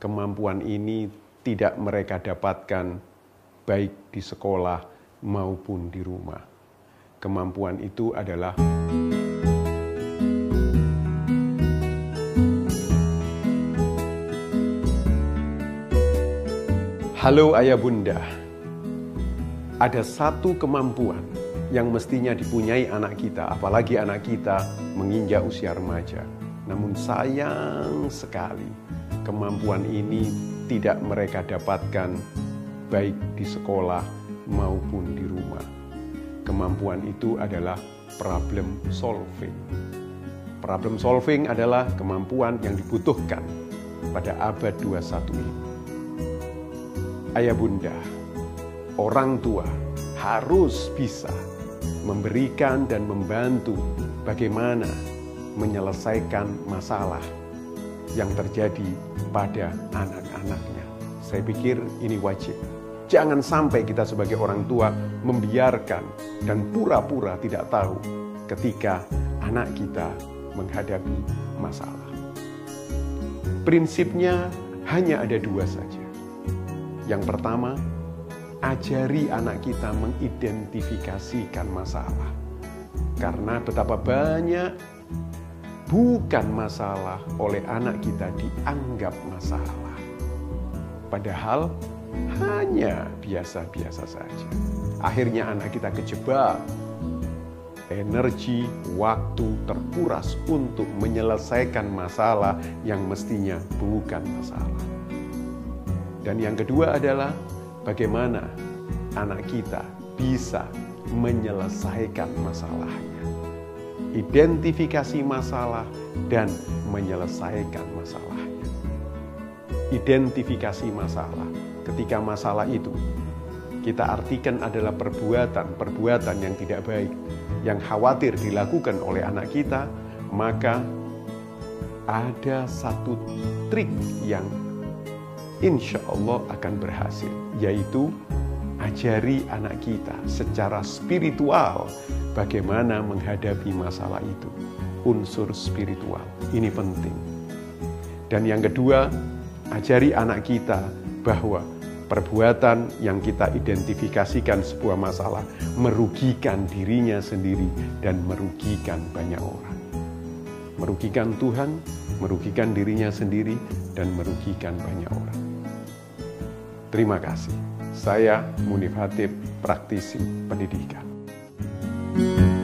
kemampuan ini tidak mereka dapatkan baik di sekolah maupun di rumah. Kemampuan itu adalah Halo ayah bunda, ada satu kemampuan yang mestinya dipunyai anak kita, apalagi anak kita menginjak usia remaja. Namun sayang sekali, kemampuan ini tidak mereka dapatkan baik di sekolah maupun di rumah. Kemampuan itu adalah problem solving. Problem solving adalah kemampuan yang dibutuhkan pada abad 21 ini ayah bunda, orang tua harus bisa memberikan dan membantu bagaimana menyelesaikan masalah yang terjadi pada anak-anaknya. Saya pikir ini wajib. Jangan sampai kita sebagai orang tua membiarkan dan pura-pura tidak tahu ketika anak kita menghadapi masalah. Prinsipnya hanya ada dua saja yang pertama, ajari anak kita mengidentifikasikan masalah. Karena betapa banyak bukan masalah oleh anak kita dianggap masalah. Padahal hanya biasa-biasa saja. Akhirnya anak kita kejebak. Energi, waktu terkuras untuk menyelesaikan masalah yang mestinya bukan masalah. Dan yang kedua adalah bagaimana anak kita bisa menyelesaikan masalahnya. Identifikasi masalah dan menyelesaikan masalahnya. Identifikasi masalah ketika masalah itu kita artikan adalah perbuatan-perbuatan yang tidak baik yang khawatir dilakukan oleh anak kita, maka ada satu trik yang insya Allah akan berhasil, yaitu ajari anak kita secara spiritual bagaimana menghadapi masalah itu. Unsur spiritual ini penting. Dan yang kedua, ajari anak kita bahwa perbuatan yang kita identifikasikan sebuah masalah merugikan dirinya sendiri dan merugikan banyak orang. Merugikan Tuhan, merugikan dirinya sendiri, dan merugikan banyak orang. Terima kasih. Saya Munif Hatip, praktisi pendidikan. thank you